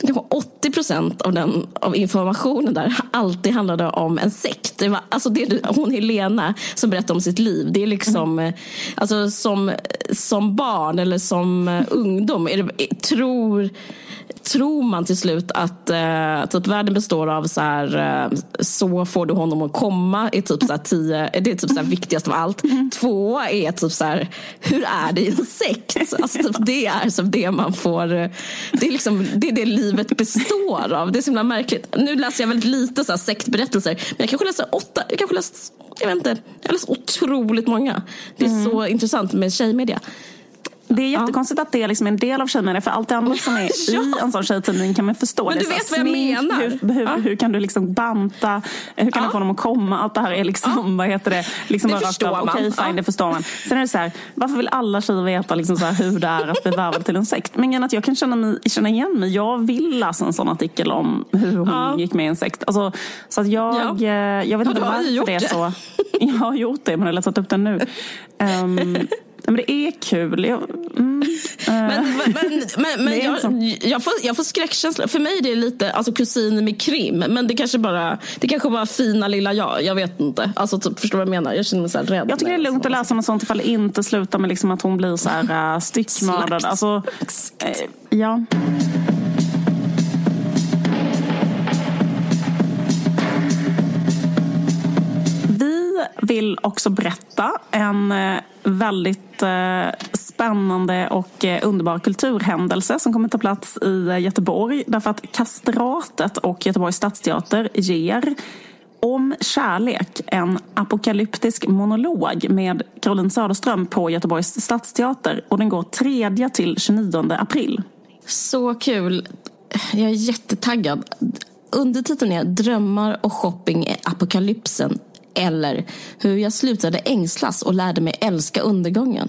kanske 80 procent av, den, av informationen där alltid handlade om en sekt. Det var, alltså det, hon Helena som berättar om sitt liv, det är liksom, eh, alltså som, som barn eller som eh, ungdom, är det, tror tror man till slut att eh, typ världen består av så här, eh, så får du honom att komma är typ så här tio, det är typ så här viktigast av allt. Två är typ så här, hur är det i en sekt? Alltså typ det är som det man får, eh, det är liksom det, är det livet består av. Det är så himla märkligt. Nu läser jag väldigt lite så här sektberättelser, men jag kanske läser åtta, jag kanske läst, jag vet inte, jag läst otroligt många. Det är så intressant med tjejmedia. Det är jättekonstigt att det är liksom en del av tjejmedia för allt det andra som är i en sån tjejtidning kan man förstå. Men det du vet vad jag smink, menar. Hur, hur, Ja. hur kan du liksom banta? Hur kan Ja. du få dem att komma? Allt det här är liksom, vad heter det? Liksom Det förstår man. Okej, fine, Ja. det förstår man. Sen är det så här, varför vill alla tjejer veta liksom så här, hur det är att bli värvad till en sekt? Men är att jag kan känna, mig, känna igen mig. Jag vill läsa en sån artikel om hur hon Ja. gick med i en sekt. Alltså, så att jag, Ja. eh, jag vet Ja, inte varför det är så. Jag har gjort det, men jag har läst upp den nu. Ehm, men det är kul. Jag, mm, eh. Men, men, men, men, jag, jag, får, jag får skräckkänsla. För mig är det lite alltså, kusin med krim. Men det kanske bara det kanske bara fina lilla jag. Jag vet inte. Alltså, typ, förstår du vad jag menar? Jag känner mig så rädd. Jag tycker det är lugnt att läsa om sånt ifall det inte slutar med liksom att hon blir så här uh, styckmördad. Alltså, eh, ja. Vill också berätta en eh, väldigt eh, spännande och eh, underbar kulturhändelse som kommer ta plats i Göteborg. Därför att Kastratet och Göteborgs stadsteater ger om kärlek, en apokalyptisk monolog med Caroline Söderström på Göteborgs stadsteater. Och den går 3 till 29 april. Så kul. Jag är jättetaggad. Undertiteln är Drömmar och shopping i apokalypsen. Eller Hur jag slutade ängslas och lärde mig älska undergången.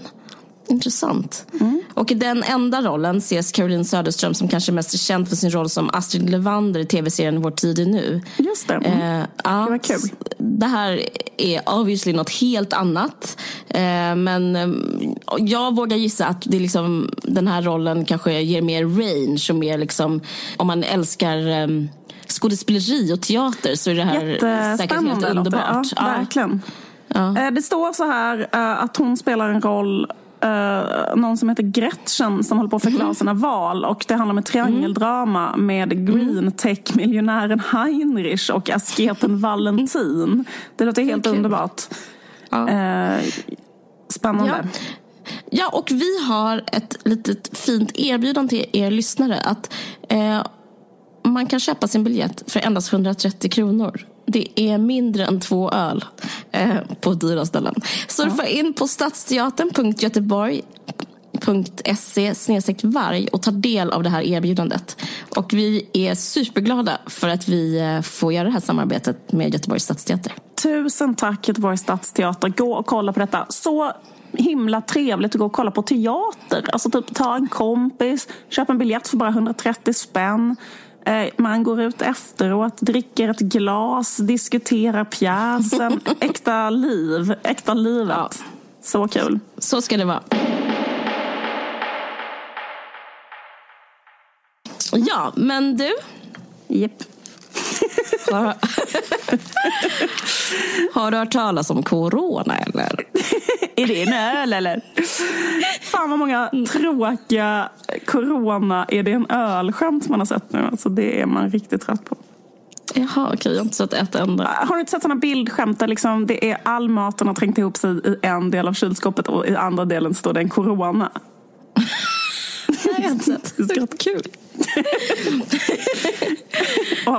Intressant. Och i den enda rollen ses Caroline Söderström som kanske mest är känd för sin roll som Astrid Levander i tv-serien Vår tid är nu. Just det. Mm. Eh, ja, Det var kul. Det här är obviously något helt annat. Eh, men eh, jag vågar gissa att det liksom, den här rollen kanske ger mer range och mer liksom, om man älskar eh, skådespeleri och teater så är det här säkert helt underbart. Ja, verkligen. Eh, Det står så här eh, att hon spelar en roll eh, någon som heter Gretchen som håller på att förklara sina val. Och det handlar om ett triangeldrama med green tech-miljonären Heinrich och asketen Valentin. Det låter helt Kul. underbart. Ja. Eh, Spännande. Ja. Ja, och vi har ett litet fint erbjudande till er lyssnare. Att eh, man kan köpa sin biljett för endast 130 kronor. Det är mindre än två öl eh, på dyra ställen. Surfa in på stadsteatern.göteborg.se varg och ta del av det här erbjudandet. Och vi är superglada för att vi eh, får göra det här samarbetet med Göteborgs stadsteater. Tusen tack Göteborgs stadsteater. Gå och kolla på detta. Så himla trevligt att gå och kolla på teater. Alltså typ ta en kompis, köp en biljett för bara 130 spänn. Eh, Man går ut efteråt, dricker ett glas, diskuterar pjäsen. Äkta liv, äkta livet. Ja. Så kul. Så ska det vara. Ja, men du. Japp. Har, har du hört talas om corona eller? Är det en öl eller? Fan vad många tråkiga corona, är det en öl-skämt man har sett nu. Alltså det är man riktigt trött på. Jaha, okej, jag har inte sett ett enda. Har du inte sett sådana bildskämt där liksom det är all maten har trängt ihop sig i en del av kylskåpet och i andra delen står det en corona? Nej, jag har inte sett. Det är kul.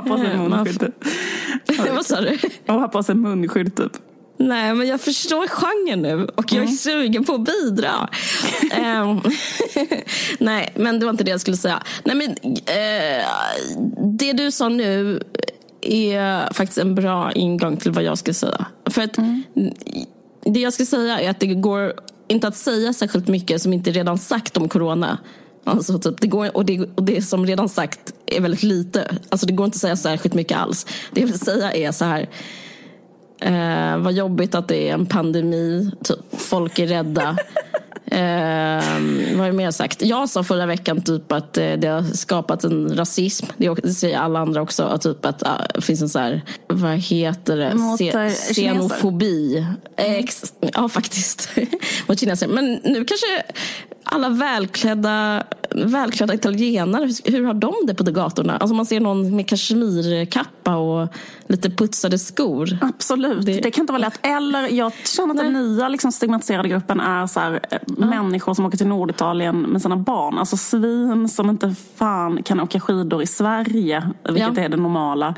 Har på sig man munskydd typ. Vad sa du? Och har på sig munskydd typ. Nej, men jag förstår genren nu och jag är sugen på att bidra. Ehm, Nej, men det var inte det jag skulle säga. Nej, men, eh, det du sa nu är faktiskt en bra ingång till vad jag ska säga. För att Det jag ska säga är att det går inte att säga särskilt mycket som inte redan sagt om corona. Alltså, typ, det går, och, det, och det som redan sagt är väldigt lite. Alltså, det går inte att säga särskilt mycket alls. Det jag vill säga är så här. Eh, vad jobbigt att det är en pandemi. Typ, folk är rädda. Eh, vad är mer sagt? Jag sa förra veckan typ att eh, det har skapat en rasism. Det säger alla andra också. Att typ att ah, det finns en så här, vad heter det? Se, eh, xenofobi. Ex, ja, faktiskt. Mot kineser. Men nu kanske alla välklädda, välklädda italienare, hur, har de det på gatorna? Alltså man ser någon med kashmirkappa och lite putsade skor. Absolut, det, det kan inte vara lätt. Eller jag känner att den nya liksom, stigmatiserade gruppen är så här, eh, människor som åker till Norditalien med sina barn. Alltså svin som inte fan kan åka skidor i Sverige, vilket Ja. är det normala.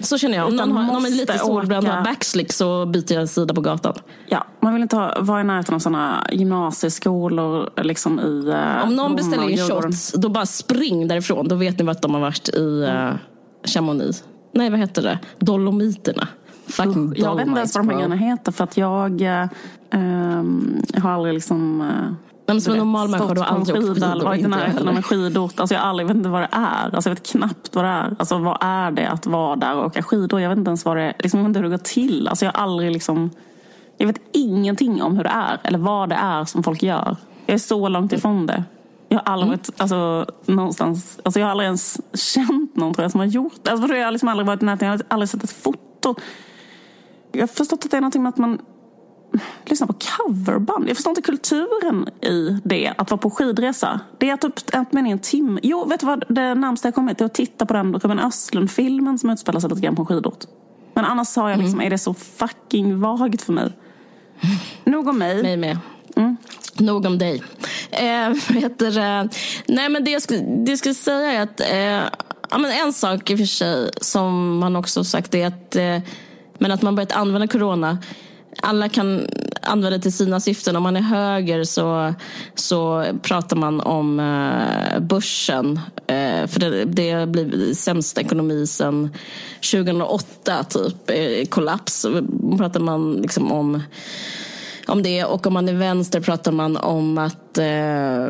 Så känner jag. Om någon, har, någon är lite solbränd och backslick så byter jag sida på gatan. Ja, man vill inte ha, vara i närheten av sådana gymnasieskolor liksom i eh, Om någon beställer in shots, då bara spring därifrån. Då vet ni vart de har varit i uh, Chamonix. Nej, vad heter det? Dolomiterna. Fucking Jag vet inte ens vad de här grejerna heter för att jag jag har aldrig liksom eh, Men som en normal människa har du en aldrig åkt skidor. eller varit i närheten av en skidort. Alltså jag, har aldrig, vet inte vad det är. Alltså jag vet knappt vad det är. Alltså vad är det att vara där och åka skidor? Jag vet inte ens vad det är. Liksom, jag vet inte hur det går till. Alltså jag har aldrig liksom... Jag vet ingenting om hur det är eller vad det är som folk gör. Jag är så långt ifrån det. Jag har aldrig varit alltså, någonstans... Alltså jag har aldrig ens känt någon tror jag, som har gjort det. Alltså, jag har liksom aldrig varit i närheten. Jag har aldrig sett ett foto. Jag har förstått att det är någonting med att man lyssnar på coverband. Jag förstår inte kulturen i det, att vara på skidresa. Det är typ att man är en timme. Jo, vet du vad? Det närmaste jag kommit är att titta på den Ruben Östlund-filmen som utspelar sig lite grann på en skidort. Men annars har jag liksom, är det så fucking vagt för mig. Nog om mig. Mig med. Mm. Nog om dig. Eh, heter det? Nej, men det jag skulle, det jag skulle säga är att eh, ja, men en sak i och för sig som man också sagt är att, eh, men att man börjat använda corona alla kan använda det till sina syften. Om man är höger så, så pratar man om eh, börsen. Eh, för det, det har blivit sämst ekonomi sedan 2008, typ. Eh, kollaps. Då pratar man liksom om om det. Och om man är vänster pratar man om att eh,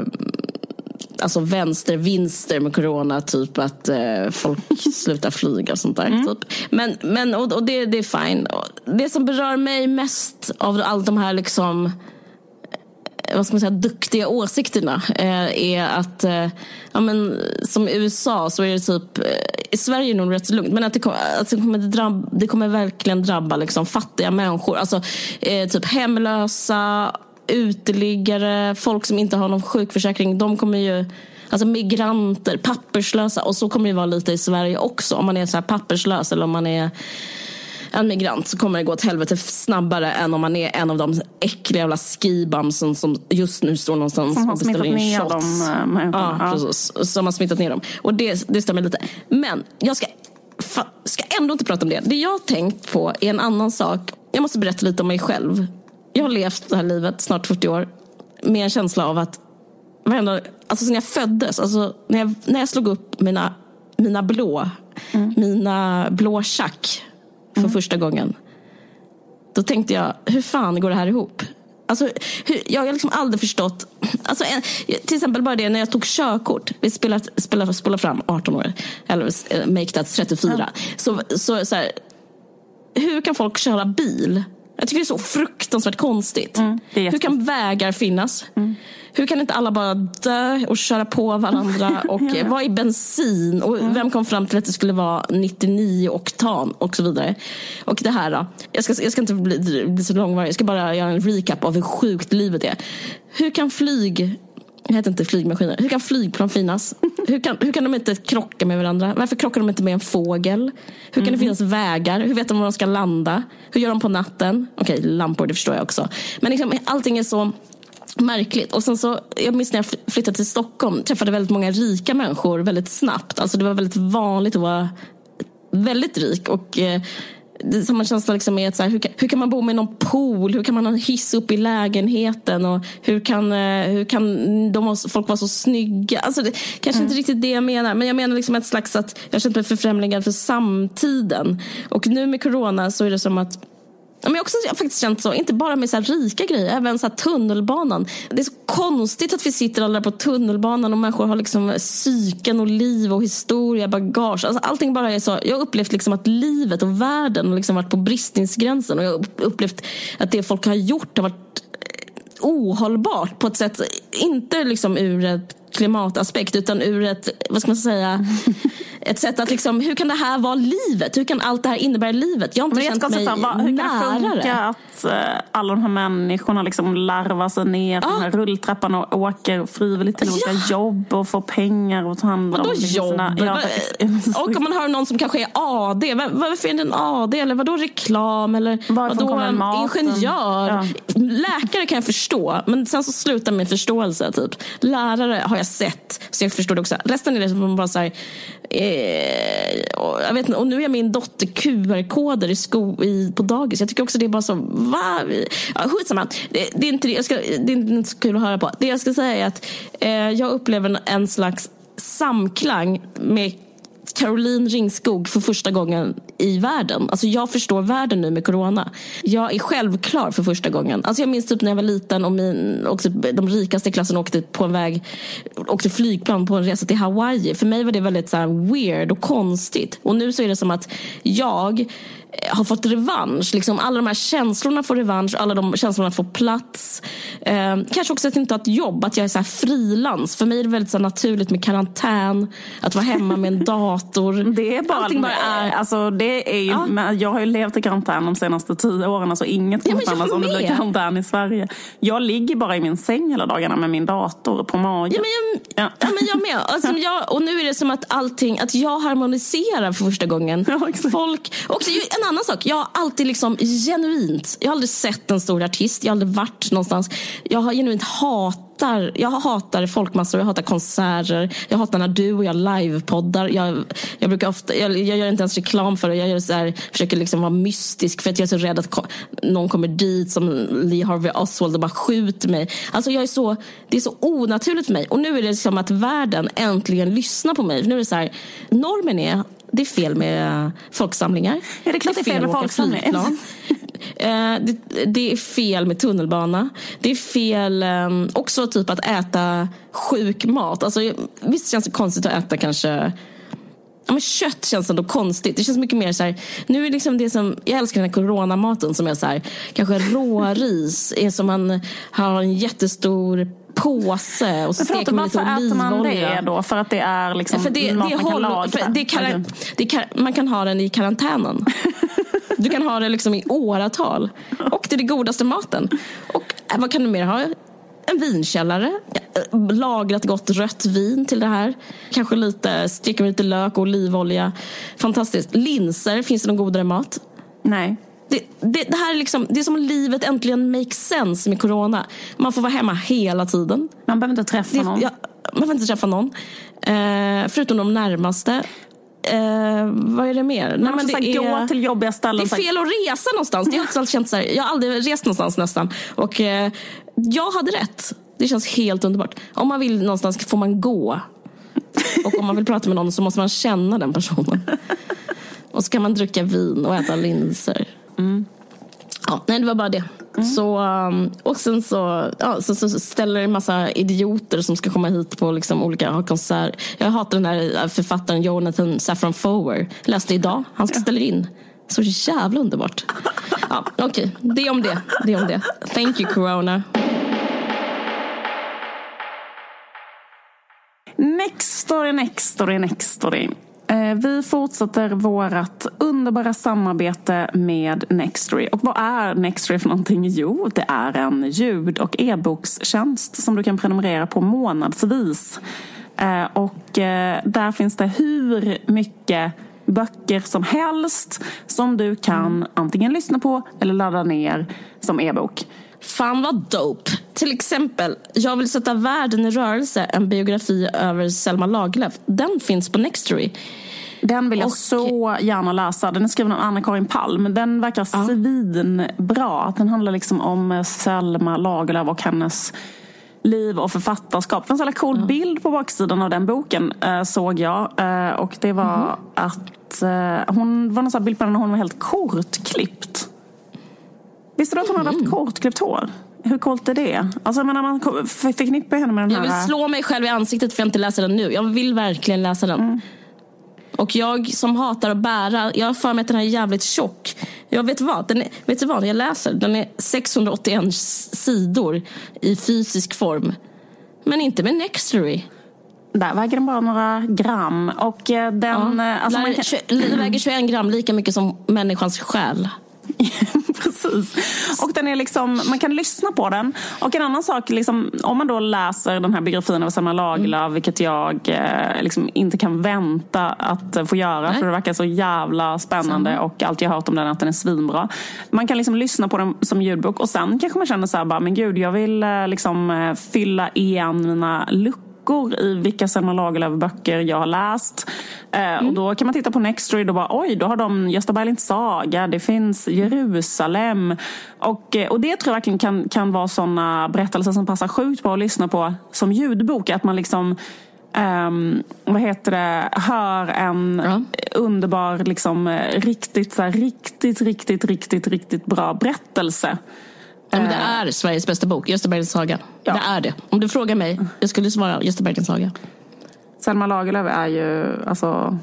alltså vänstervinster med corona, typ att eh, folk slutar flyga och sånt där. Typ. Men, men, och, och det, det är fine. Det som berör mig mest av allt de här liksom eh, vad ska man säga, duktiga åsikterna eh, är att, eh, ja, men, som i USA så är det typ, eh, i Sverige är det nog rätt så lugnt, men att det, kommer, alltså, det, kommer, drabba, det kommer verkligen drabba liksom, fattiga människor. Alltså eh, typ hemlösa, uteliggare, folk som inte har någon sjukförsäkring. De kommer ju, alltså migranter, papperslösa och så kommer det vara lite i Sverige också. Om man är så här papperslös eller om man är en migrant så kommer det gå åt helvete snabbare än om man är en av de äckliga jävla skibamsen som just nu står någonstans Som har och beställer smittat in ner shots. dem, eh, människorna. Ja, Ja. precis. Som har smittat ner dem. Och det, det stämmer lite. Men jag ska, fa, ska ändå inte prata om det. Det jag har tänkt på är en annan sak. Jag måste berätta lite om mig själv. Jag har levt det här livet, snart 40 år, med en känsla av att varenda, alltså sen jag föddes, alltså när jag, när jag slog upp mina, mina blå, mina blå tjack för första gången. Då tänkte jag, hur fan går det här ihop? Alltså, hur, jag har liksom aldrig förstått. Alltså, en, till exempel bara det när jag tog körkort. Vi spelar, spelar, spelar fram 18 år. Eller eh, make that 34. Så, så, så här, hur kan folk köra bil? Jag tycker det är så fruktansvärt konstigt. är hur kan vägar finnas? Hur kan inte alla bara dö och köra på varandra? Och eh, vad är bensin? Och vem kom fram till att det skulle vara 99 oktan? Och så vidare. Och det här då. Jag ska, jag ska inte bli, bli så långvarig. Jag ska bara göra en recap av hur sjukt livet är. Hur kan flyg det heter inte flygmaskiner. Hur kan flygplan finnas? Hur kan, hur kan de inte krocka med varandra? Varför krockar de inte med en fågel? Hur kan det finnas vägar? Hur vet de var de ska landa? Hur gör de på natten? Okej, lampor, det förstår jag också. Men liksom, allting är så märkligt. Och sen så, jag minns när jag fly- flyttade till Stockholm, träffade väldigt många rika människor väldigt snabbt. Alltså det var väldigt vanligt att vara väldigt rik. Och eh, samma känsla liksom är att så här, hur, kan, hur kan man bo med någon pool? Hur kan man ha en hiss upp i lägenheten? Och hur kan, eh, hur kan de, folk vara så snygga? Alltså det, kanske inte riktigt det jag menar. Men jag menar liksom ett slags att jag har känt mig förfrämligad för samtiden. Och nu med corona så är det som att men jag har också jag har faktiskt känt så, inte bara med så här rika grejer, även så här tunnelbanan. Det är så konstigt att vi sitter alla på tunnelbanan och människor har liksom psyken och liv och historia, bagage. Alltså allting bara är så. Jag har upplevt liksom att livet och världen har liksom varit på bristningsgränsen och jag har upplevt att det folk har gjort har varit eh, ohållbart på ett sätt, inte liksom ur ett klimataspekt utan ur ett, vad ska man säga, ett sätt att liksom, hur kan det här vara livet? Hur kan allt det här innebära livet? Jag har inte känt mig säga, hur kan det funka att eh, alla de här människorna liksom larvar sig ner på den här rulltrappan och åker frivilligt till olika Ja. jobb och får pengar och tar hand om liksom jobb? sina- ja, och om man hör någon som kanske är AD, va- varför är det en AD? Eller vadå reklam? Eller Varifrån vadå en maten? ingenjör? Ja. Läkare kan jag förstå, men sen så slutar min förståelse. Typ. Lärare har jag sett, så jag förstår det också. Resten är liksom bara så här, eh, och, jag vet inte, och nu är min dotter QR-koder i sko, i, på dagis. Jag tycker också det är bara så, va? Ja, skitsamma. Det, det, är inte, jag ska, det är inte så kul att höra på. Det jag ska säga är att eh, jag upplever en, en slags samklang med Caroline Ringskog för första gången i världen. Alltså jag förstår världen nu med corona. Jag är självklar för första gången. Alltså jag minns typ när jag var liten och min, också de rikaste i klassen åkte på en väg, åkte flygplan på en resa till Hawaii. För mig var det väldigt så här weird och konstigt. Och nu så är det som att jag har fått revansch. Liksom alla de här känslorna får revansch, alla de känslorna får plats. Eh, kanske också att jag inte har ett jobb, att jag är så frilans. För mig är det väldigt så naturligt med karantän, att vara hemma med en dator. Det är bara, Allting bara är... alltså, det är ju, Ja. jag har ju levt i karantän de senaste tio åren. Alltså inget Ja, förändras om det blir karantän i Sverige. Jag ligger bara i min säng hela dagarna med min dator på magen. Ja, men jag, Ja. ja. men jag med. Alltså, jag, och nu är det som att allting, att jag harmoniserar för första gången. Ja. Folk, ju en annan sak, jag har alltid liksom genuint, jag har aldrig sett en stor artist, jag har aldrig varit någonstans. Jag har genuint hatar, jag hatar folkmassor, jag hatar konserter, jag hatar när du och jag livepoddar. Jag, jag, brukar ofta, jag, jag gör inte ens reklam för det, jag gör så här, försöker liksom vara mystisk för att jag är så rädd att ko- någon kommer dit som Lee Harvey Oswald och bara skjuter mig. Alltså jag är så, det är så onaturligt för mig. Och nu är det som att världen äntligen lyssnar på mig. För nu är det så här, normen är det är fel med folksamlingar. Ja, det är klart det är fel med folksamlingar. Eh, det, det är fel med tunnelbana. Det är fel eh, också typ att äta sjuk mat. Alltså, visst känns det konstigt att äta kanske Ja, men kött känns ändå konstigt. Det känns mycket mer så här, nu är liksom det som, jag älskar den här coronamaten som är så här, kanske råris, är som man har en jättestor påse och så steker man lite varför äter man olivolja. det då? För att det är liksom För det, mat det man kan för det kan, det kan, man kan ha den i karantänen. Du kan ha det liksom i åratal. Och det är det godaste maten. Och äh, vad kan du mer ha? En vinkällare. äh, Lagrat gott rött vin till det här. Kanske lite, steka med lite lök och olivolja. Fantastiskt. Linser, finns det någon godare mat? Nej. Det, det, det här är liksom, det är som livet äntligen makes sense med corona. Man får vara hemma hela tiden. Man behöver inte träffa Det, någon. ja, man får inte träffa någon. Eh, förutom de närmaste. Eh, vad är det mer? Nej, Man måste det är, gå till jobbiga ställen. det är fel att resa någonstans. Det har jag alltid så här, jag har aldrig rest någonstans nästan. Och eh, jag hade rätt. Det känns helt underbart. Om man vill någonstans får man gå. Och om man vill prata med någon så måste man känna den personen. Och så kan man dricka vin och äta linser. Ja, nej, det var bara det. Så, um, och sen så, ja, så, så ställer det en massa idioter som ska komma hit på liksom olika ha konsert. Jag hatar den här författaren Jonathan Safran Foer. Läste idag. Han ska ställa in. Så jävla underbart. Ja, Okej, det är om det. det är om det. Thank you corona. Next story, next story, next story. Eh, vi fortsätter vårt underbara samarbete med Nextory. Och vad är Nextory för någonting? Jo, det är en ljud och e-bokstjänst som du kan prenumerera på månadsvis. Eh, och eh, där finns det hur mycket böcker som helst som du kan antingen lyssna på eller ladda ner som e-bok. Fan vad dope. Till exempel, Jag vill sätta världen i rörelse, en biografi över Selma Lagerlöf. Den finns på Nextory. Den vill jag Och- så gärna läsa. Den är skriven av Anna-Karin Palm. Den verkar svinbra. Den handlar liksom om eh, Selma Lagerlöf och hennes liv och författarskap. Det var en sån här cool bild på baksidan av den boken eh, såg jag. Eh, och det var Mhm. att hon var någon bild på henne när hon var helt kortklippt. Visste du att hon hade Mm. haft kortklippt hår? Hur coolt är det? Alltså jag menar, man förknippar henne med den Jag här... vill slå mig själv i ansiktet för jag inte läser den nu. Jag vill verkligen läsa den. Och jag som hatar att bära, jag har för mig att den här är jävligt tjock. Jag vet vad, den är, vet du vad jag läser? Den är 681 sidor i fysisk form. Men inte med Nextory. Där väger den bara några gram. Och eh, den... Ja. eh, Alltså man kan... Den väger 21 gram, lika mycket som människans själ. Precis. Och den är liksom, man kan lyssna på den. Och en annan sak, liksom, om man då läser den här biografin av Selma Lagerlöf, mm. vilket jag eh, liksom inte kan vänta att få göra, Nej. för det verkar så jävla spännande Samma. och allt jag har hört om den att den är svinbra. Man kan liksom lyssna på den som ljudbok och sen kanske man känner så här, bara, men gud, jag vill eh, liksom eh, fylla igen mina luckor luckor i vilka Selma Lagerlöf-böcker jag har läst. Eh, mm. Och då kan man titta på Nextory och bara oj, då har de Gösta Berlings saga, det finns Jerusalem. Och, eh, och det tror jag verkligen kan, kan vara sådana berättelser som passar sjukt bra att lyssna på som ljudbok. Att man liksom Um, vad heter det, hör en ja. underbar, liksom, eh, riktigt, så här, riktigt, riktigt, riktigt, riktigt bra berättelse. Ja, men det eh. är Sveriges bästa bok, Gösta Berlings saga. Ja. Det är det. Om du frågar mig, jag skulle svara Gösta Berlings saga. Selma Lagerlöf är ju, alltså,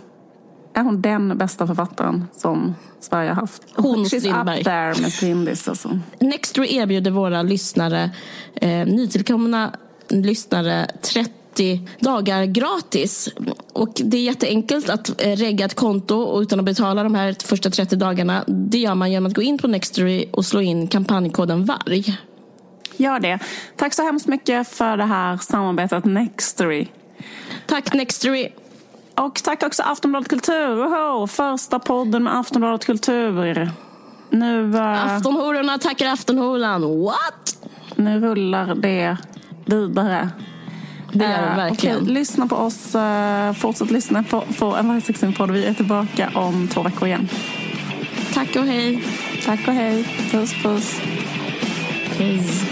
är hon den bästa författaren som Sverige har haft? Hon She's Strindberg. up there med Strindis. Alltså. Nextory erbjuder våra lyssnare, eh, nytillkomna lyssnare, 30 30 dagar gratis. Och det är jätteenkelt att eh, regga ett konto utan att betala de här första 30 dagarna. Det gör man genom att gå in på Nextory och slå in kampanjkoden VARG. Gör det. Tack så hemskt mycket för det här samarbetet Nextory. Tack Nextory. Och tack också Aftonbladet Kultur. Oho, första podden med Aftonbladet Kultur. Nu, uh... Aftonhororna tackar Aftonhoran. What? Nu rullar det vidare. Det gör det eh, verkligen. Okej, lyssna på oss. Eh, fortsätt lyssna på, på en varje Vi är tillbaka om två veckor igen. Tack och hej. Tack och hej. Puss puss. Puss.